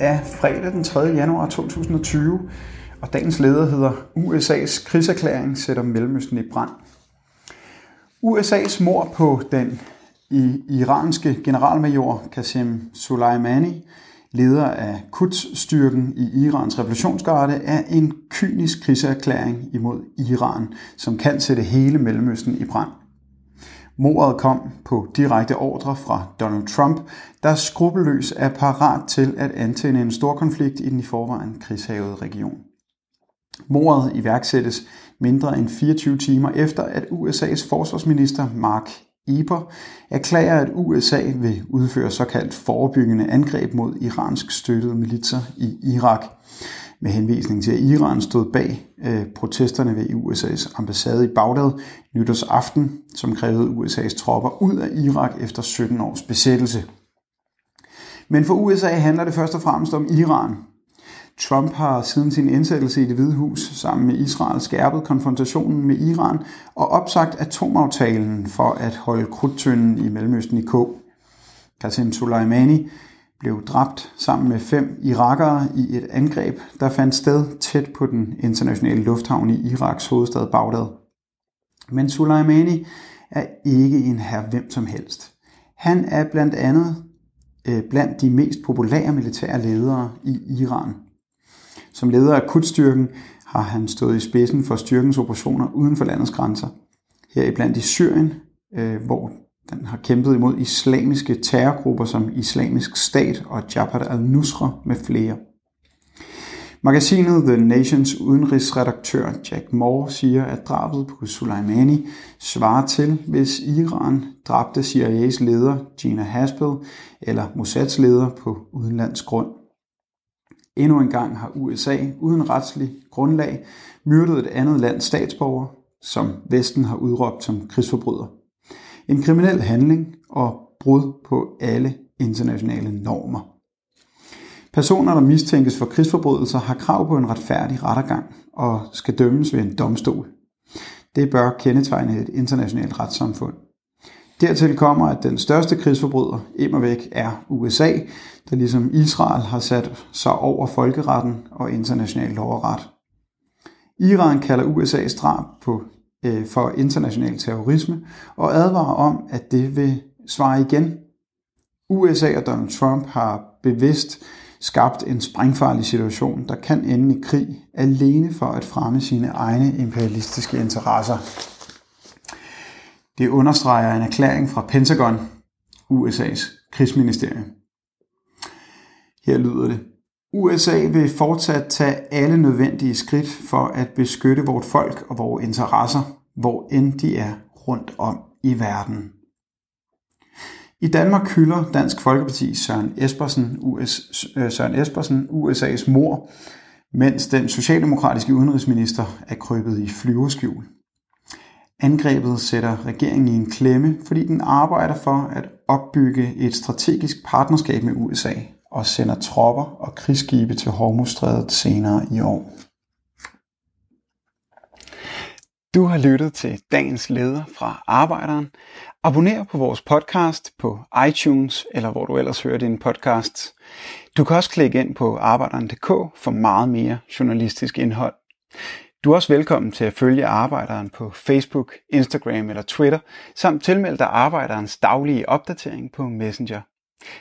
er fredag den 3. januar 2020, og dagens leder hedder USA's krigserklæring sætter Mellemøsten i brand. USA's mor på den iranske generalmajor Qasem Soleimani, leder af Quds-styrken i Irans revolutionsgarde, er en kynisk krigserklæring imod Iran, som kan sætte hele Mellemøsten i brand. Mordet kom på direkte ordre fra Donald Trump, der skrupelløs er parat til at antænde en stor konflikt i den i forvejen krigshavede region. Mordet iværksættes mindre end 24 timer efter, at USA's forsvarsminister Mark Eber erklærer, at USA vil udføre såkaldt forebyggende angreb mod iransk støttede militser i Irak med henvisning til, at Iran stod bag øh, protesterne ved USA's ambassade i Bagdad nytårsaften, som krævede USA's tropper ud af Irak efter 17 års besættelse. Men for USA handler det først og fremmest om Iran. Trump har siden sin indsættelse i det hvide hus sammen med Israel skærpet konfrontationen med Iran og opsagt atomaftalen for at holde krudtønden i Mellemøsten i K. Qasem Soleimani blev dræbt sammen med fem irakere i et angreb, der fandt sted tæt på den internationale lufthavn i Iraks hovedstad Bagdad. Men Soleimani er ikke en her hvem som helst. Han er blandt andet øh, blandt de mest populære militære ledere i Iran. Som leder af Kudstyrken har han stået i spidsen for styrkens operationer uden for landets grænser. Her blandt i Syrien, øh, hvor den har kæmpet imod islamiske terrorgrupper som Islamisk Stat og Jabhat al-Nusra med flere. Magasinet The Nations udenrigsredaktør Jack Moore siger, at drabet på Soleimani svarer til, hvis Iran dræbte CIA's leder Gina Haspel eller Mossads leder på udenlandsk grund. Endnu en gang har USA uden retslig grundlag myrdet et andet lands statsborger, som Vesten har udråbt som krigsforbryder. En kriminel handling og brud på alle internationale normer. Personer, der mistænkes for krigsforbrydelser, har krav på en retfærdig rettergang og skal dømmes ved en domstol. Det bør kendetegne et internationalt retssamfund. Dertil kommer, at den største krigsforbryder, immer væk, er USA, der ligesom Israel har sat sig over folkeretten og international lov og ret. Iran kalder USA's drab på øh, for international terrorisme og advarer om, at det vil svare igen. USA og Donald Trump har bevidst skabt en sprængfarlig situation, der kan ende i krig alene for at fremme sine egne imperialistiske interesser. Det understreger en erklæring fra Pentagon, USA's krigsministerium. Her lyder det. USA vil fortsat tage alle nødvendige skridt for at beskytte vort folk og vores interesser, hvor end de er rundt om i verden. I Danmark hylder Dansk Folkeparti Søren Espersen, US, øh, Søren Espersen USA's mor, mens den socialdemokratiske udenrigsminister er krøbet i flyverskjul. Angrebet sætter regeringen i en klemme, fordi den arbejder for at opbygge et strategisk partnerskab med USA og sender tropper og krigsskibe til Hormuzstrædet senere i år. Du har lyttet til dagens leder fra Arbejderen. Abonner på vores podcast på iTunes eller hvor du ellers hører din podcast. Du kan også klikke ind på arbejderen.dk for meget mere journalistisk indhold. Du er også velkommen til at følge Arbejderen på Facebook, Instagram eller Twitter, samt tilmelde dig Arbejderens daglige opdatering på Messenger.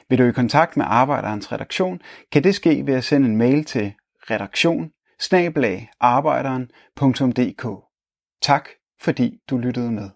Vil du i kontakt med Arbejderens redaktion, kan det ske ved at sende en mail til redaktion Tak fordi du lyttede med.